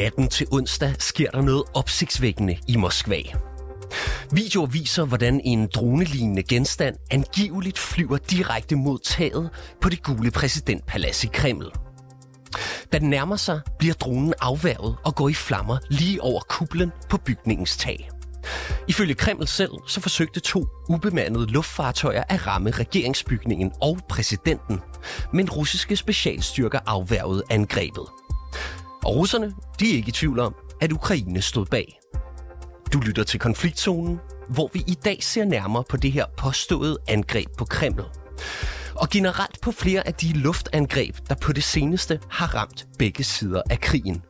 Natten til onsdag sker der noget opsigtsvækkende i Moskva. Videoer viser, hvordan en dronelignende genstand angiveligt flyver direkte mod taget på det gule præsidentpalads i Kreml. Da den nærmer sig, bliver dronen afværget og går i flammer lige over kuplen på bygningens tag. Ifølge Kreml selv, så forsøgte to ubemandede luftfartøjer at ramme regeringsbygningen og præsidenten, men russiske specialstyrker afværgede angrebet. Og russerne, de er ikke i tvivl om, at Ukraine stod bag. Du lytter til konfliktzonen, hvor vi i dag ser nærmere på det her påståede angreb på Kreml. Og generelt på flere af de luftangreb, der på det seneste har ramt begge sider af krigen.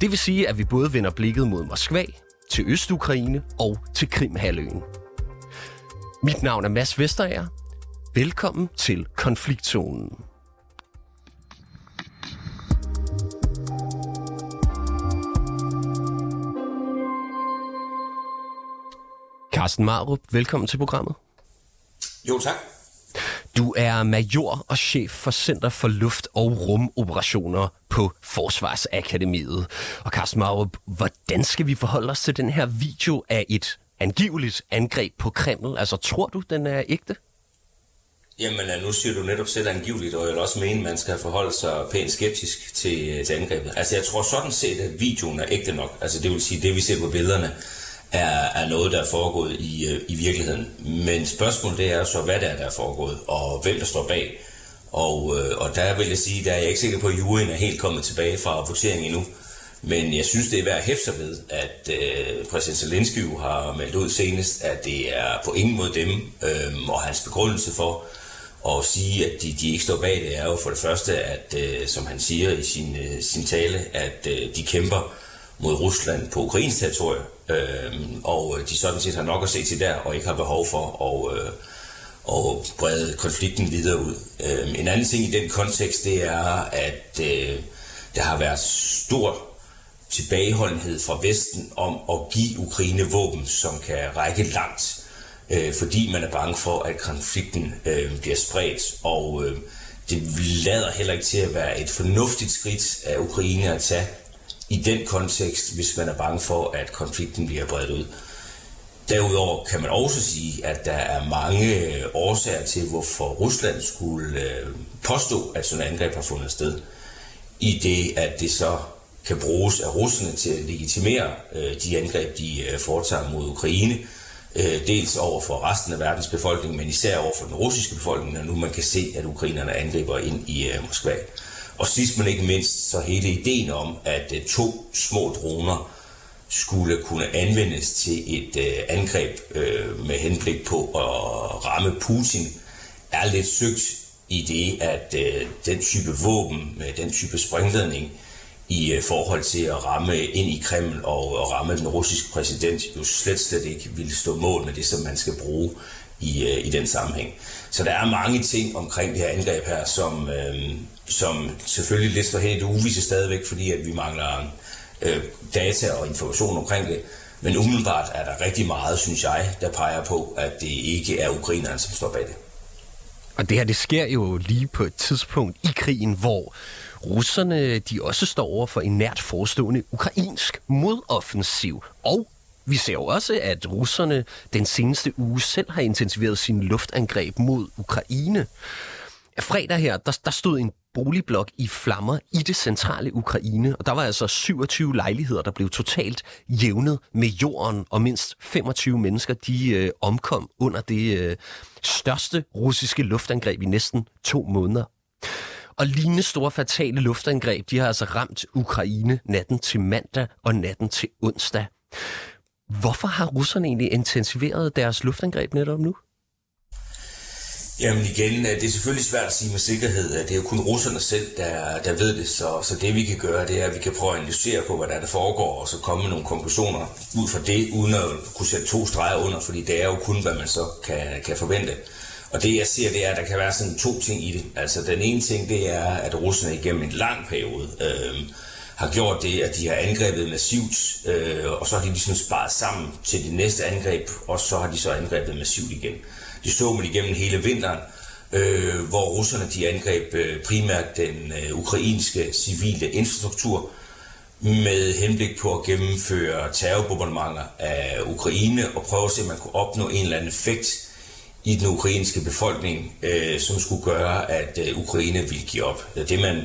Det vil sige, at vi både vender blikket mod Moskva, til Østukraine og til Krimhaløen. Mit navn er Mads Vesterager. Velkommen til Konfliktzonen. Carsten Marup, velkommen til programmet. Jo, tak. Du er major og chef for Center for Luft- og Rumoperationer på Forsvarsakademiet. Og Carsten Marup, hvordan skal vi forholde os til den her video af et angiveligt angreb på Kreml? Altså, tror du, den er ægte? Jamen, nu siger du netop selv angiveligt, og jeg vil også mene, at man skal forholde sig pænt skeptisk til, til angrebet. Altså, jeg tror sådan set, at videoen er ægte nok. Altså, det vil sige, det vi ser på billederne, er, er noget, der er foregået i, øh, i virkeligheden. Men spørgsmålet det er så, hvad der er, der er foregået, og hvem der står bag. Og, øh, og der vil jeg sige, der er jeg ikke sikker på, at juryen er helt kommet tilbage fra voteringen endnu. Men jeg synes, det er værd at hæfte sig ved, at øh, præsident Zelensky har meldt ud senest, at det er på ingen måde dem, øh, og hans begrundelse for at sige, at de, de ikke står bag det, er jo for det første, at øh, som han siger i sin, øh, sin tale, at øh, de kæmper mod Rusland på ukrainsk territorium, øh, og de sådan set har nok at se til der, og ikke har behov for at, øh, at brede konflikten videre ud. Øh, en anden ting i den kontekst, det er, at øh, der har været stor tilbageholdenhed fra Vesten om at give Ukraine våben, som kan række langt, øh, fordi man er bange for, at konflikten øh, bliver spredt, og øh, det lader heller ikke til at være et fornuftigt skridt af Ukraine at tage i den kontekst, hvis man er bange for, at konflikten bliver bredt ud. Derudover kan man også sige, at der er mange øh, årsager til, hvorfor Rusland skulle øh, påstå, at sådan et angreb har fundet sted. I det, at det så kan bruges af russerne til at legitimere øh, de angreb, de foretager mod Ukraine, dels over for resten af verdens befolkning, men især over for den russiske befolkning, når nu man kan se, at ukrainerne angriber ind i Moskva. Og sidst men ikke mindst, så hele ideen om, at øh, to små droner skulle kunne anvendes til et øh, angreb øh, med henblik på at ramme Putin, er lidt søgt i det, at den type våben med den type sprængladning i forhold til at ramme ind i Kreml og, og ramme den russiske præsident jo slet slet ikke ville stå mål med det, som man skal bruge i, øh, i den sammenhæng. Så der er mange ting omkring det her angreb her, som, øh, som selvfølgelig lidt står helt uvisse stadigvæk, fordi at vi mangler øh, data og information omkring det. Men umiddelbart er der rigtig meget, synes jeg, der peger på, at det ikke er ukrainerne, som står bag det. Og det her, det sker jo lige på et tidspunkt i krigen, hvor russerne de også står over for en nært forestående ukrainsk modoffensiv. Og vi ser jo også, at russerne den seneste uge selv har intensiveret sin luftangreb mod Ukraine. Fredag her, der, der stod en boligblok i flammer i det centrale Ukraine, og der var altså 27 lejligheder, der blev totalt jævnet med jorden, og mindst 25 mennesker, de øh, omkom under det øh, største russiske luftangreb i næsten to måneder. Og lignende store fatale luftangreb, de har altså ramt Ukraine natten til mandag og natten til onsdag. Hvorfor har russerne egentlig intensiveret deres luftangreb netop nu? Jamen igen, øh, det er selvfølgelig svært at sige med sikkerhed. Det er jo kun russerne selv, der, der ved det. Så, så det vi kan gøre, det er, at vi kan prøve at analysere på, hvad der, er, der foregår, og så komme med nogle konklusioner ud fra det, uden at kunne sætte to streger under, fordi det er jo kun, hvad man så kan, kan forvente. Og det jeg ser, det er, at der kan være sådan to ting i det. Altså den ene ting, det er, at russerne igennem en lang periode øh, har gjort det, at de har angrebet massivt, øh, og så har de ligesom sparet sammen til det næste angreb, og så har de så angrebet massivt igen. Det så man igennem hele vinteren, øh, hvor russerne de angreb øh, primært den øh, ukrainske civile infrastruktur, med henblik på at gennemføre terrorbombardementer af Ukraine og prøve at se, om man kunne opnå en eller anden effekt i den ukrainske befolkning, øh, som skulle gøre, at øh, Ukraine ville give op. Det man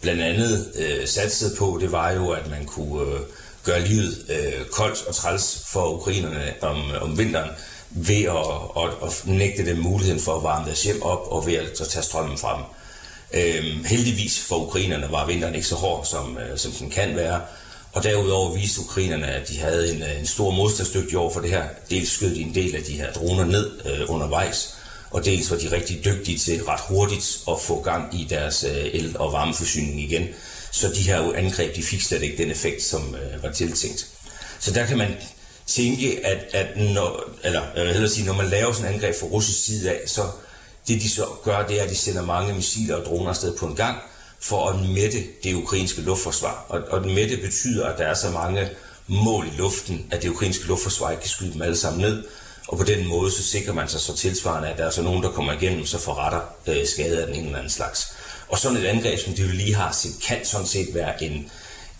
blandt andet øh, satsede på, det var jo, at man kunne øh, gøre livet øh, koldt og træls for ukrainerne om, om vinteren ved at, at, at nægte dem muligheden for at varme deres hjem op og ved at, at tage strømmen fra dem. Øhm, heldigvis for ukrainerne var vinteren ikke så hård, som, øh, som den kan være. Og derudover viste ukrainerne, at de havde en, øh, en stor modstandsdygtig over for det her. Dels skød de en del af de her droner ned øh, undervejs, og dels var de rigtig dygtige til ret hurtigt at få gang i deres øh, el- og varmeforsyning igen. Så de her angreb, de fik slet ikke den effekt, som øh, var tiltænkt. Så der kan man tænke, at, at når, eller jeg vil sige, når man laver sådan et angreb fra russisk side af, så det de så gør, det er, at de sender mange missiler og droner afsted på en gang, for at mætte det ukrainske luftforsvar. Og, og den mætte betyder, at der er så mange mål i luften, at det ukrainske luftforsvar ikke kan skyde dem alle sammen ned. Og på den måde, så sikrer man sig så tilsvarende, at der er så nogen, der kommer igennem, så forretter øh, skade af den ene eller anden slags. Og sådan et angreb, som de lige har set, kan sådan set være en,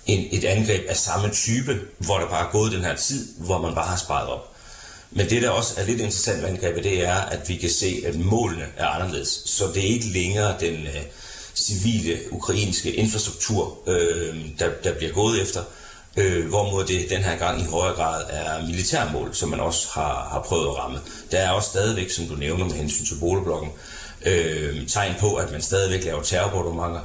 en, et angreb af samme type, hvor der bare er gået den her tid, hvor man bare har sparet op. Men det, der også er lidt interessant ved angrebet, det er, at vi kan se, at målene er anderledes. Så det er ikke længere den øh, civile ukrainske infrastruktur, øh, der, der bliver gået efter, øh, hvorimod det den her gang i højere grad er militærmål, som man også har, har prøvet at ramme. Der er også stadigvæk, som du nævner med hensyn til boligblokken, øh, tegn på, at man stadigvæk laver terrorbordementer,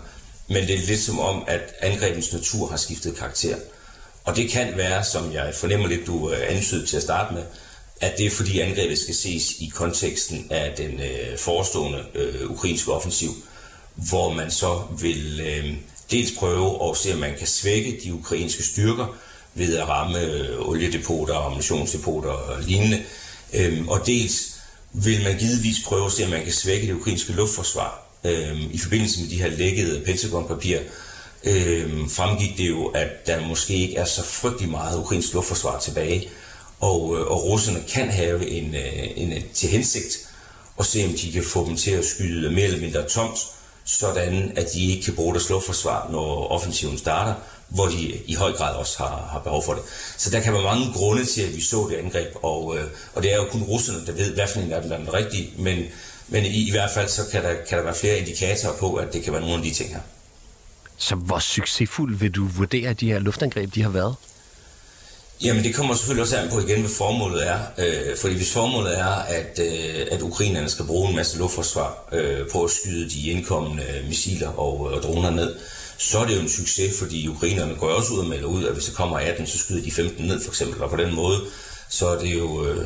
men det er lidt som om, at angrebens natur har skiftet karakter. Og det kan være, som jeg fornemmer lidt, du øh, ansøgte til at starte med, at det er fordi angrebet skal ses i konteksten af den øh, forestående øh, ukrainske offensiv, hvor man så vil øh, dels prøve at se, om man kan svække de ukrainske styrker ved at ramme øh, oliedepoter, ammunitionsdepoter og lignende, øh, og dels vil man givetvis prøve at se, om man kan svække det ukrainske luftforsvar. Øh, I forbindelse med de her lækkede pentagonpapir øh, fremgik det jo, at der måske ikke er så frygtelig meget ukrainsk luftforsvar tilbage, og, øh, og russerne kan have en, øh, en, en til hensigt at se, om de kan få dem til at skyde mere eller mindre tomt, sådan at de ikke kan bruge deres luftforsvar, når offensiven starter, hvor de i høj grad også har, har behov for det. Så der kan være mange grunde til, at vi så det angreb, og, øh, og det er jo kun russerne, der ved, hvad for en af dem der er den rigtige, men, men i, i hvert fald så kan der, kan der være flere indikatorer på, at det kan være nogle af de ting her. Så hvor succesfuld vil du vurdere, at de her luftangreb de har været? Jamen det kommer selvfølgelig også an på igen, hvad formålet er. Øh, fordi hvis formålet er, at, øh, at ukrainerne skal bruge en masse luftforsvar øh, på at skyde de indkommende missiler og, øh, og droner ned, så er det jo en succes, fordi ukrainerne går også ud og melder ud, at hvis der kommer 18, så skyder de 15 ned for eksempel. Og på den måde, så er det jo øh,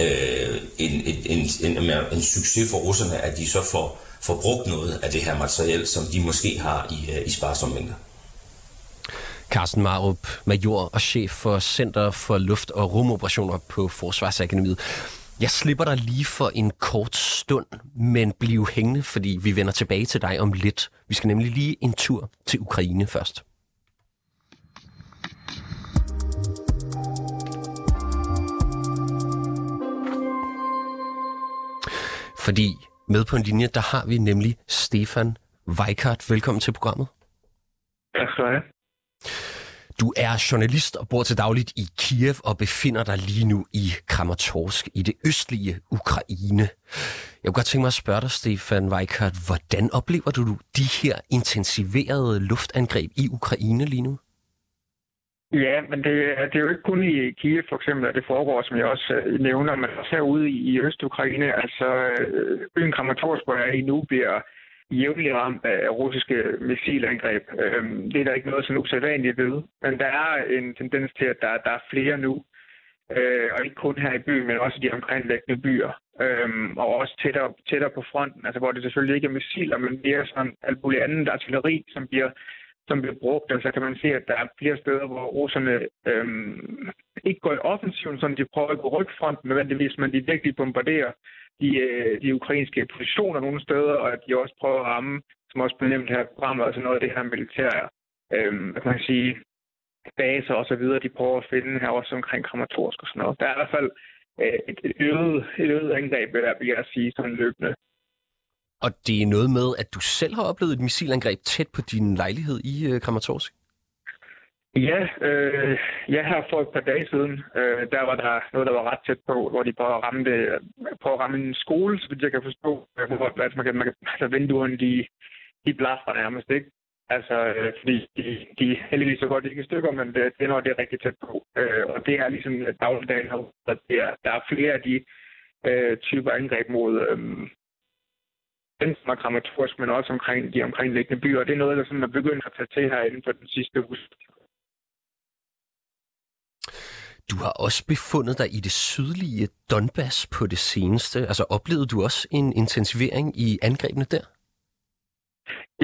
øh en, en, en, en, en succes for russerne, at de så får, får brugt noget af det her materiel, som de måske har i, øh, i sparsomme mængder. Carsten Marup, major og chef for Center for Luft- og Rumoperationer på Forsvarsakademiet. Jeg slipper dig lige for en kort stund, men bliv hængende, fordi vi vender tilbage til dig om lidt. Vi skal nemlig lige en tur til Ukraine først. Fordi med på en linje, der har vi nemlig Stefan Weikart. Velkommen til programmet. Tak skal du have. Du er journalist og bor til dagligt i Kiev og befinder dig lige nu i Kramatorsk i det østlige Ukraine. Jeg kunne godt tænke mig at spørge dig, Stefan Weikert, hvordan oplever du de her intensiverede luftangreb i Ukraine lige nu? Ja, men det, det er jo ikke kun i Kiev for eksempel, at det foregår, som jeg også øh, nævner, men også herude i Øst-Ukraine. Altså, øh, byen Kramatorsk, hvor jeg er i nu, bliver jævnligt ramt af øh, russiske missilangreb. Øhm, det er der ikke noget sådan usædvanligt ved. Men der er en tendens til, at der, der er flere nu. Øh, og ikke kun her i byen, men også i de omkringliggende byer. Øhm, og også tættere, tættere på fronten, altså hvor det selvfølgelig ikke er missiler, men mere sådan alt muligt andet artilleri, som bliver som bliver brugt, og så kan man se, at der er flere steder, hvor russerne øhm, ikke går i offensiven, sådan de prøver at gå rygfronten nødvendigvis, men de virkelig bombarderer de, øh, de ukrainske positioner nogle steder, og at de også prøver at ramme, som også blev nævnt her i programmet, altså noget af det her militære, øhm, hvad kan man sige, baser og så videre, de prøver at finde her også omkring Kramatorsk og sådan noget. Der er i hvert fald øh, et, et, øget, et øget angreb, der vil jeg sige, sådan løbende. Og det er noget med, at du selv har oplevet et missilangreb tæt på din lejlighed i øh, Kramatorsk? Ja, øh, ja, her for et par dage siden, øh, der var der noget, der var ret tæt på, hvor de prøvede at ramme, det, prøvede at ramme en skole, så vidt jeg kan forstå, øh, hvor at altså, man kan, man kan, altså vinduerne, de, de blaster nærmest, ikke? Altså, øh, fordi de, de heldigvis så godt ikke i stykker, men det, det er noget, det er rigtig tæt på. Øh, og det er ligesom dagligdagen, at det er, der er flere af de øh, typer angreb mod øh, enten kramatorisk, men også omkring de omkringliggende byer. Og det er noget, der sådan er begyndt at tage til her inden for den sidste uge. Du har også befundet dig i det sydlige Donbass på det seneste. Altså oplevede du også en intensivering i angrebene der?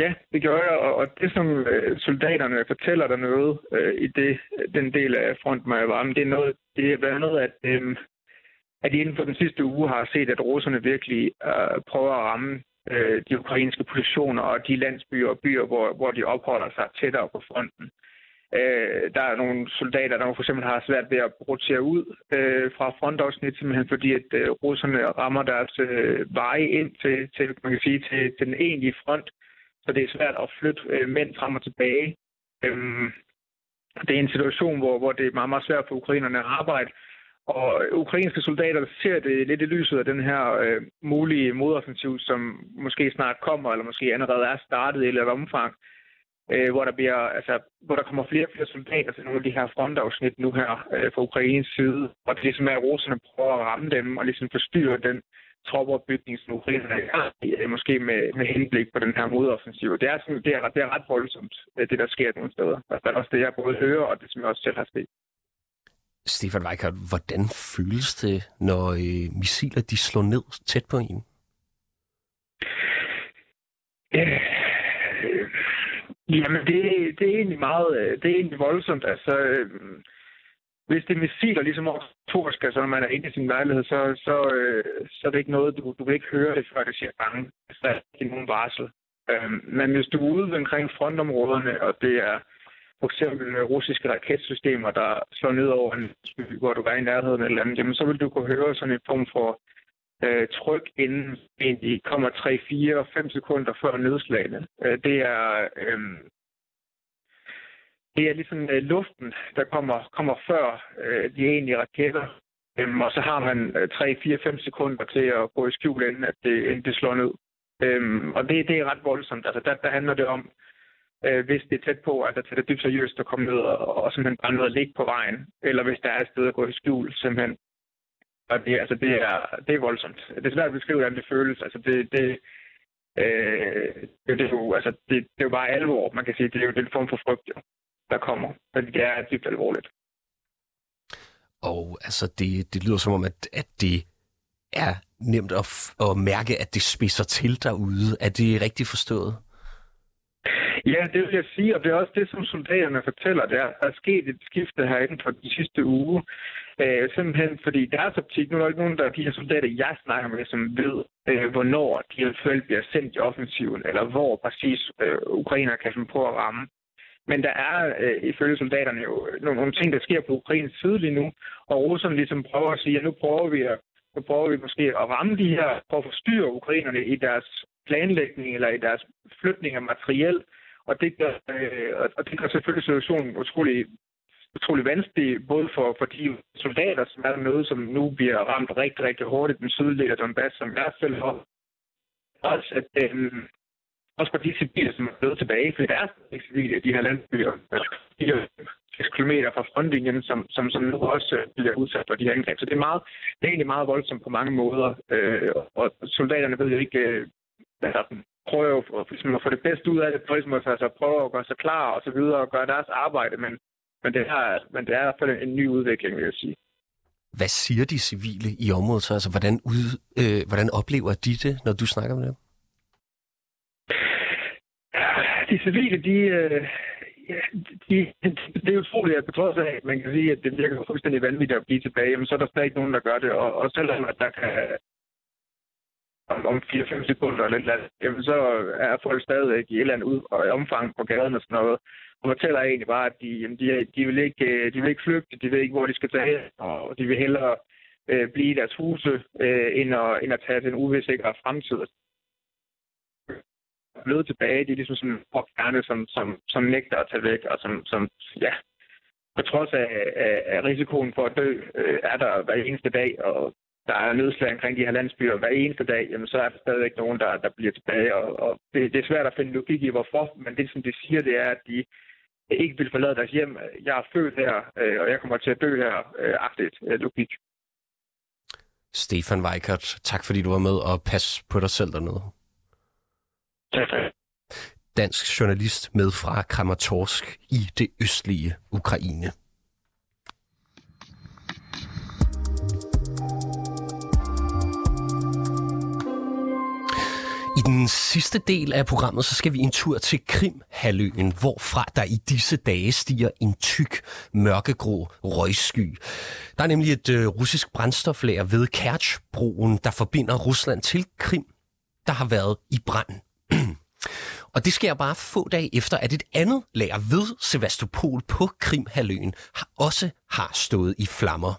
Ja, det gør jeg, og det som øh, soldaterne fortæller der noget øh, i det, den del af fronten, jeg var, det er noget, det er blandt andet, at, øh, at de inden for den sidste uge har set, at russerne virkelig øh, prøver at ramme øh, de ukrainske positioner og de landsbyer og byer, hvor, hvor de opholder sig tættere på fronten. Øh, Øh, der er nogle soldater, der for eksempel har svært ved at rotere ud øh, fra frontafsnit, simpelthen fordi, at øh, russerne rammer deres øh, veje ind til, til, man kan sige, til, til den egentlige front, så det er svært at flytte øh, mænd frem og tilbage. Øh, det er en situation, hvor, hvor det er meget, meget svært for ukrainerne at arbejde, og ukrainske soldater ser det lidt i lyset af den her øh, mulige modoffensiv, som måske snart kommer, eller måske allerede er startet i et eller andet omfang. øh, hvor der bliver, altså, hvor der kommer flere og flere soldater til nogle af de her frontafsnit nu her øh, fra Ukraines side, og det er ligesom, at russerne prøver at ramme dem og ligesom forstyrre den troppeopbygning, som Ukraine er i, øh, måske med, med henblik på den her modoffensiv. Det er, sådan, det, er, det er ret voldsomt, øh, det der sker nogle steder. Det er også det, jeg både hører, og det, som jeg også selv har set. Stefan Weikert, hvordan føles det, når øh, missiler de slår ned tæt på en? Ja, Jamen, det, det er egentlig meget, øh, det er egentlig voldsomt. Altså, øh, hvis det er missiler, ligesom obligatorisk, altså når man er inde i sin lejlighed, så, så, øh, så er det ikke noget, du, du vil ikke høre det, før det siger bange. Så der er ikke nogen varsel. Øh, men hvis du er ude omkring frontområderne, og det er for eksempel øh, russiske raketsystemer, der slår ned over en by, hvor du er i nærheden eller andet, jamen, så vil du kunne høre sådan en form for øh, tryk inden de kommer 3, 4, 5 sekunder før nedslagene. Øh, det er øh, det er ligesom øh, luften, der kommer, kommer før øh, de egentlige raketter. Øhm, og så har man øh, 3, 4, 5 sekunder til at gå i skjul, inden, at det, inden det slår ned. Øhm, og det, det er ret voldsomt. Altså, der, der handler det om, øh, hvis det er tæt på, altså tage det dybt seriøst at komme ned og, og simpelthen bare noget at ligge på vejen. Eller hvis der er et sted at gå i skjul, simpelthen og det, altså, det, er, det er voldsomt. Det er svært at beskrive, hvordan det føles. Altså, det, det, øh, det, det, er jo, altså, det, det er jo bare alvor, man kan sige. Det er jo den form for frygt, jo, der kommer. Men det er dybt alvorligt. Og altså, det, det lyder som om, at, at det er nemt at, at mærke, at det spidser til derude. Er det rigtigt forstået? Ja, det vil jeg sige, og det er også det, som soldaterne fortæller. Der er sket et skifte her inden for de sidste uge. Øh, simpelthen fordi deres optik, nu er der ikke nogen, der de her soldater, jeg snakker med, som ved, øh, hvornår de eventuelt bliver sendt i offensiven, eller hvor præcis øh, Ukrainer kan finde på at ramme. Men der er øh, ifølge soldaterne jo nogle, nogle ting, der sker på Ukraines side lige nu, og russerne ligesom prøver at sige, at nu prøver vi at nu prøver vi måske at ramme de her, for at forstyrre ukrainerne i deres planlægning eller i deres flytning af materiel, og det gør, øh, og det gør selvfølgelig situationen utrolig utrolig vanskelig, både for, for de soldater, som er dernede, som nu bliver ramt rigtig, rigtig hårdt i den sydlige af Donbass, som jeg selv har. Også, at, øhm, også for de civile, som er blevet tilbage, for der er ikke civile i de her landsbyer, altså, 6 km fra frontlinjen, som, som, som nu også øh, bliver udsat for de her angreb. Så det er, meget, det er egentlig meget voldsomt på mange måder, øh, og soldaterne ved jo ikke, øh, hvad der prøver jo at få det bedste ud af det, prøver ligesom at altså, prøver at gøre sig klar og så videre og gøre deres arbejde, men men det, er, men det er i hvert fald en ny udvikling, vil jeg sige. Hvad siger de civile i området så? Altså, hvordan, ud, øh, hvordan oplever de det, når du snakker med dem? De civile, de, øh, ja, de, det er utroligt, at på trods af, at man kan sige, at det virker fuldstændig vanvittigt at blive tilbage, men så er der stadig nogen, der gør det. Og, og selvom at der kan om, 4-5 sekunder eller lidt, jamen, så er folk stadigvæk i et eller andet ud, og omfang på gaden og sådan noget. Og fortæller egentlig bare, at de, jamen, de, de, vil ikke, øh, de vil ikke flygte, de ved ikke, hvor de skal tage, og de vil hellere øh, blive i deres huse, øh, end, at, end at tage den uvidsikre fremtid. Blevet tilbage, de er ligesom sådan en som, som, som nægter at tage væk, og som, som ja, på trods af, af, af risikoen for at dø, øh, er der hver eneste dag, og der er nødslag omkring de her landsbyer hver eneste dag, jamen så er der stadigvæk nogen, der, der bliver tilbage. Og, og det, det er svært at finde logik i, hvorfor, men det, som de siger, det er, at de ikke vil forlade deres hjem. Jeg er født her, øh, og jeg kommer til at dø her, øh, agtigt øh, logik. Stefan Weikert, tak fordi du var med, og pas på dig selv dernede. Tak for Dansk journalist med fra Kramatorsk i det østlige Ukraine. Den sidste del af programmet, så skal vi en tur til Krimhaløen, hvorfra der i disse dage stiger en tyk, mørkegrå røgsky. Der er nemlig et øh, russisk brændstoflager ved Kerchbroen, der forbinder Rusland til Krim, der har været i brand. Og det sker bare få dage efter, at et andet lager ved Sevastopol på Krimhaløen har også har stået i flammer.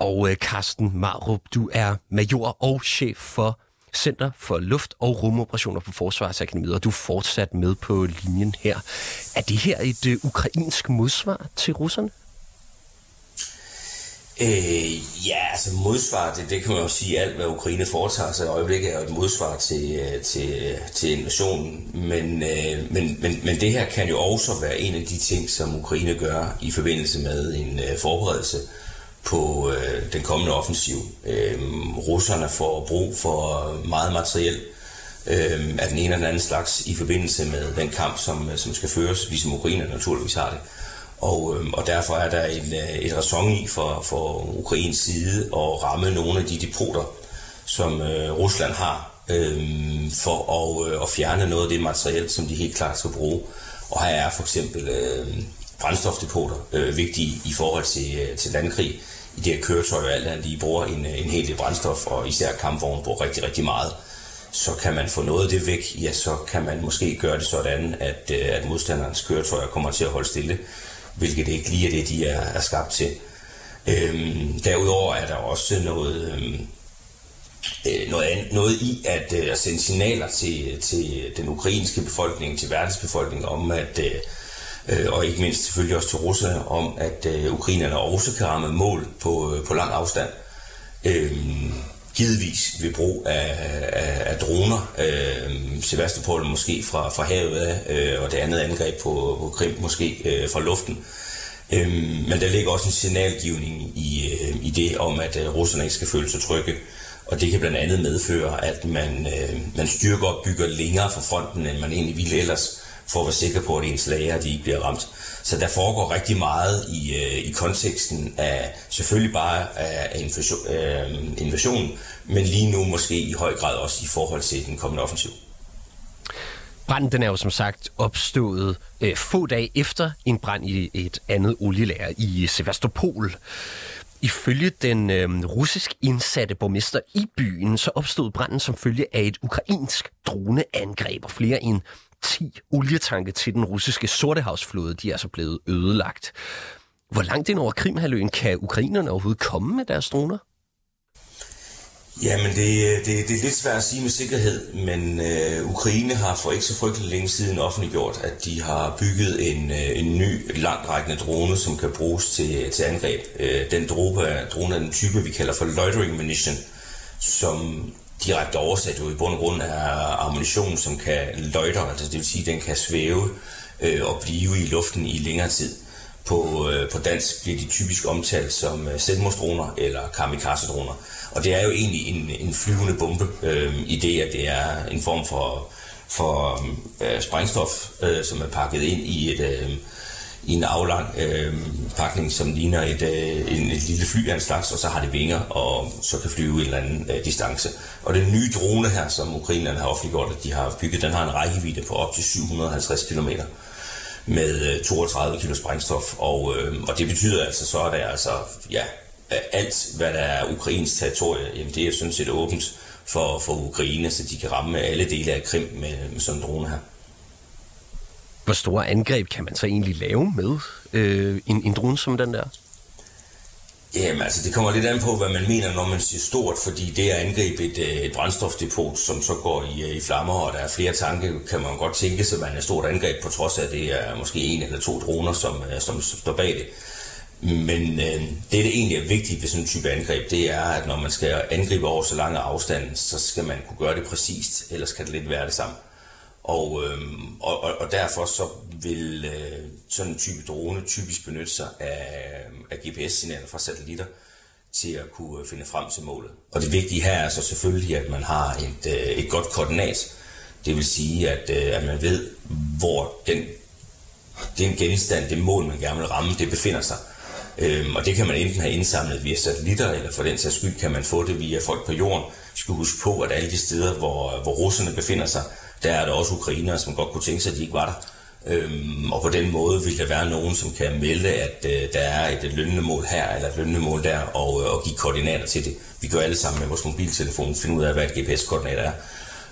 Og øh, Carsten Marup, du er major og chef for Center for Luft- og Rumoperationer på Forsvarsakademiet, og du er fortsat med på linjen her. Er det her et øh, ukrainsk modsvar til russerne? Øh, ja, altså modsvar, det, det kan man jo sige, alt hvad Ukraine foretager sig i øjeblikket er jo et modsvar til, øh, til, øh, til invasionen. Men, øh, men, men, men det her kan jo også være en af de ting, som Ukraine gør i forbindelse med en øh, forberedelse på øh, den kommende offensiv. Øh, russerne får brug for meget materiel øh, af den ene eller den anden slags i forbindelse med den kamp, som, øh, som skal føres, ligesom Ukraine naturligvis har det. Og, øh, og derfor er der et, øh, et ræson i for, for Ukrains side at ramme nogle af de depoter, som øh, Rusland har, øh, for at, øh, at fjerne noget af det materiel, som de helt klart skal bruge. Og her er for eksempel øh, brændstofdepoter øh, vigtige i forhold til, øh, til landkrig. I det her køretøj alt andet lige bruger en, en hel del brændstof, og især kampvognen bruger rigtig, rigtig meget. Så kan man få noget af det væk, ja, så kan man måske gøre det sådan, at, øh, at modstanderens køretøjer kommer til at holde stille hvilket ikke lige er det, de er, er skabt til. Øhm, derudover er der også noget, øhm, øh, noget, andet, noget i at, øh, at sende signaler til, til den ukrainske befolkning, til verdensbefolkningen om, at øh, øh og ikke mindst selvfølgelig også til Rusland, om at øh, ukrainerne også kan ramme mål på, øh, på lang afstand. Øh, givetvis ved brug af, af, af droner. Øh, Sevastopol måske fra, fra havet af, øh, og det andet angreb på, på Krim måske øh, fra luften. Øh, men der ligger også en signalgivning i, øh, i det om, at øh, russerne ikke skal føle sig trygge. Og det kan blandt andet medføre, at man, øh, man styrker og bygger længere fra fronten, end man egentlig ville ellers, for at være sikker på, at ens lager de ikke bliver ramt. Så der foregår rigtig meget i, øh, i konteksten af selvfølgelig bare øh, af invasion, øh, invasion, men lige nu måske i høj grad også i forhold til den kommende offensiv. Branden den er jo som sagt opstået øh, få dage efter en brand i et andet olielager i Sevastopol. Ifølge den øh, russisk indsatte borgmester i byen, så opstod branden som følge af et ukrainsk droneangreb, og flere end 10 olietanke til den russiske Sortehavsflåde, de er så blevet ødelagt. Hvor langt ind over Krimhaløen kan ukrainerne overhovedet komme med deres droner? Jamen, det, øh, det, det er lidt svært at sige med sikkerhed, men øh, Ukraine har for ikke så frygtelig længe siden offentliggjort, at de har bygget en, øh, en ny langtrækkende drone, som kan bruges til, til angreb. Øh, den drone er, drone er den type, vi kalder for loitering munition, som direkte oversat jo i bund og grund er ammunition, som kan løjte, altså det vil sige, at den kan svæve øh, og blive i luften i længere tid. På, øh, på dansk bliver de typisk omtalt som øh, selvmordsdroner eller kamikaze-droner. Og det er jo egentlig en, en flyvende bombe øh, i det, at det er en form for, for øh, sprængstof, øh, som er pakket ind i et... Øh, i en aflang øh, pakning, som ligner et, øh, en, et lille fly af en slags, og så har det vinger, og så kan flyve en eller anden øh, distance. Og den nye drone her, som ukrainerne har offentliggjort, at de har bygget, den har en rækkevidde på op til 750 km med 32 kg sprængstof, og, øh, og det betyder altså så, at der er altså, ja, alt, hvad der er ukrainsk territorie, jamen det er sådan set åbent for, for Ukraine, så de kan ramme alle dele af Krim med, med sådan en drone her. Hvor store angreb kan man så egentlig lave med øh, en, en drone som den der? Jamen altså, det kommer lidt an på, hvad man mener, når man siger stort, fordi det at angribe et, øh, et brændstofdepot, som så går i, øh, i flammer, og der er flere tanke, kan man godt tænke sig, at man er et stort angreb, på trods af, at det er måske en eller to droner, som, som, som står bag det. Men øh, det, der egentlig er vigtigt ved sådan en type angreb, det er, at når man skal angribe over så lange afstande, så skal man kunne gøre det præcist, ellers kan det lidt være det samme. Og, øhm, og, og, og derfor så vil øh, sådan en type drone typisk benytte sig af, øhm, af GPS-signaler fra satellitter til at kunne øh, finde frem til målet. Og det vigtige her er så selvfølgelig, at man har et, øh, et godt koordinat. Det vil sige, at, øh, at man ved, hvor den, den genstand, det mål, man gerne vil ramme, det befinder sig. Øhm, og det kan man enten have indsamlet via satellitter, eller for den sags skyld kan man få det via folk på jorden. Vi skal huske på, at alle de steder, hvor, hvor russerne befinder sig, der er der også ukrainere, som godt kunne tænke sig, at de ikke var der. Øhm, og på den måde vil der være nogen, som kan melde, at øh, der er et lønnende mål her, eller et lønnende mål der, og, øh, og give koordinater til det. Vi gør alle sammen med vores mobiltelefon finde ud af, hvad et GPS-koordinat er,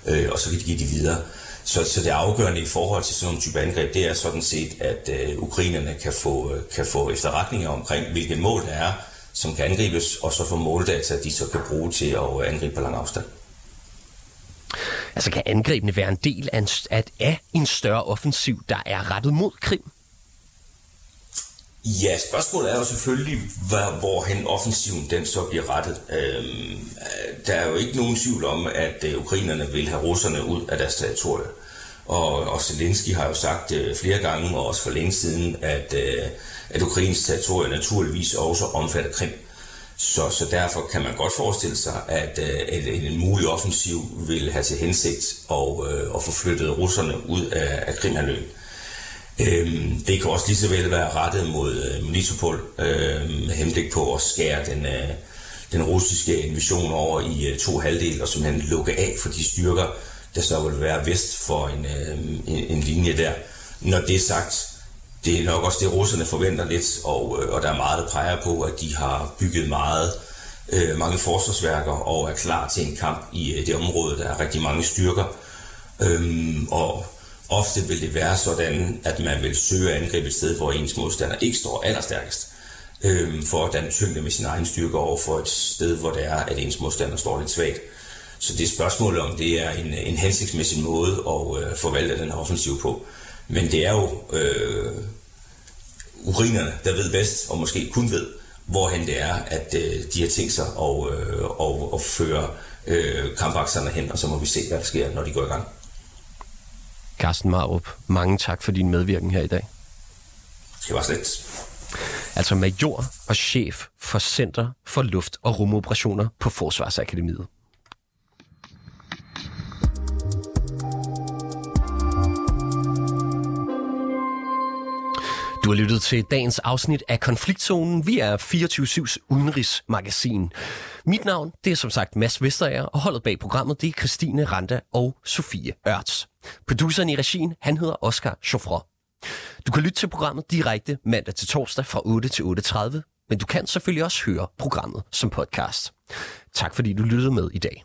øh, og så kan de give det videre. Så, så det afgørende i forhold til sådan nogle type angreb, det er sådan set, at øh, ukrainerne kan få, øh, kan få efterretninger omkring, hvilket mål der er, som kan angribes, og så få måldata, de så kan bruge til at øh, angribe på lang afstand. Altså kan angrebene være en del af en, af en større offensiv, der er rettet mod Krim? Ja, spørgsmålet er jo selvfølgelig, hvor, hvorhen offensiven den så bliver rettet. Øhm, øh, der er jo ikke nogen tvivl om, at øh, ukrainerne vil have russerne ud af deres territorie. Og, og Zelensky har jo sagt øh, flere gange, og også for længe siden, at, øh, at Ukrains territorie naturligvis også omfatter Krim. Så, så derfor kan man godt forestille sig, at, øh, at en mulig offensiv vil have til hensigt at, øh, at få flyttet russerne ud af, af Krimhaløen. Øhm, det kan også lige så vel være rettet mod øh, Melitopol øh, med henblik på at skære den, øh, den russiske invasion over i øh, to halvdel og simpelthen lukke af for de styrker, der så vil være vest for en, øh, en, en linje der. Når det er sagt, det er nok også det, russerne forventer lidt, og, øh, og der er meget, der peger på, at de har bygget meget, øh, mange forsvarsværker og er klar til en kamp i øh, det område. Der er rigtig mange styrker, øhm, og ofte vil det være sådan, at man vil søge at angribe et sted, hvor ens modstander ikke står allerstærkest, øhm, for at danne tyngde med sin egen styrke over for et sted, hvor det er, at ens modstander står lidt svagt. Så det er spørgsmålet, om det er en, en hensigtsmæssig måde at øh, forvalte den offensiv på. Men det er jo øh, urinerne, der ved bedst, og måske kun ved, hvorhen det er, at øh, de har tænkt sig at, øh, og, og føre øh, kampakserne hen, og så må vi se, hvad der sker, når de går i gang. Carsten Marup, mange tak for din medvirken her i dag. Det var slet. Altså major og chef for Center for Luft- og Rumoperationer på Forsvarsakademiet. Du har lyttet til dagens afsnit af Konfliktzonen. Vi er 24-7's udenrigsmagasin. Mit navn, det er som sagt Mads Vesterager, og holdet bag programmet, det er Christine Randa og Sofie Ørts. Produceren i regien, han hedder Oscar Chauffre. Du kan lytte til programmet direkte mandag til torsdag fra 8 til 8.30, men du kan selvfølgelig også høre programmet som podcast. Tak fordi du lyttede med i dag.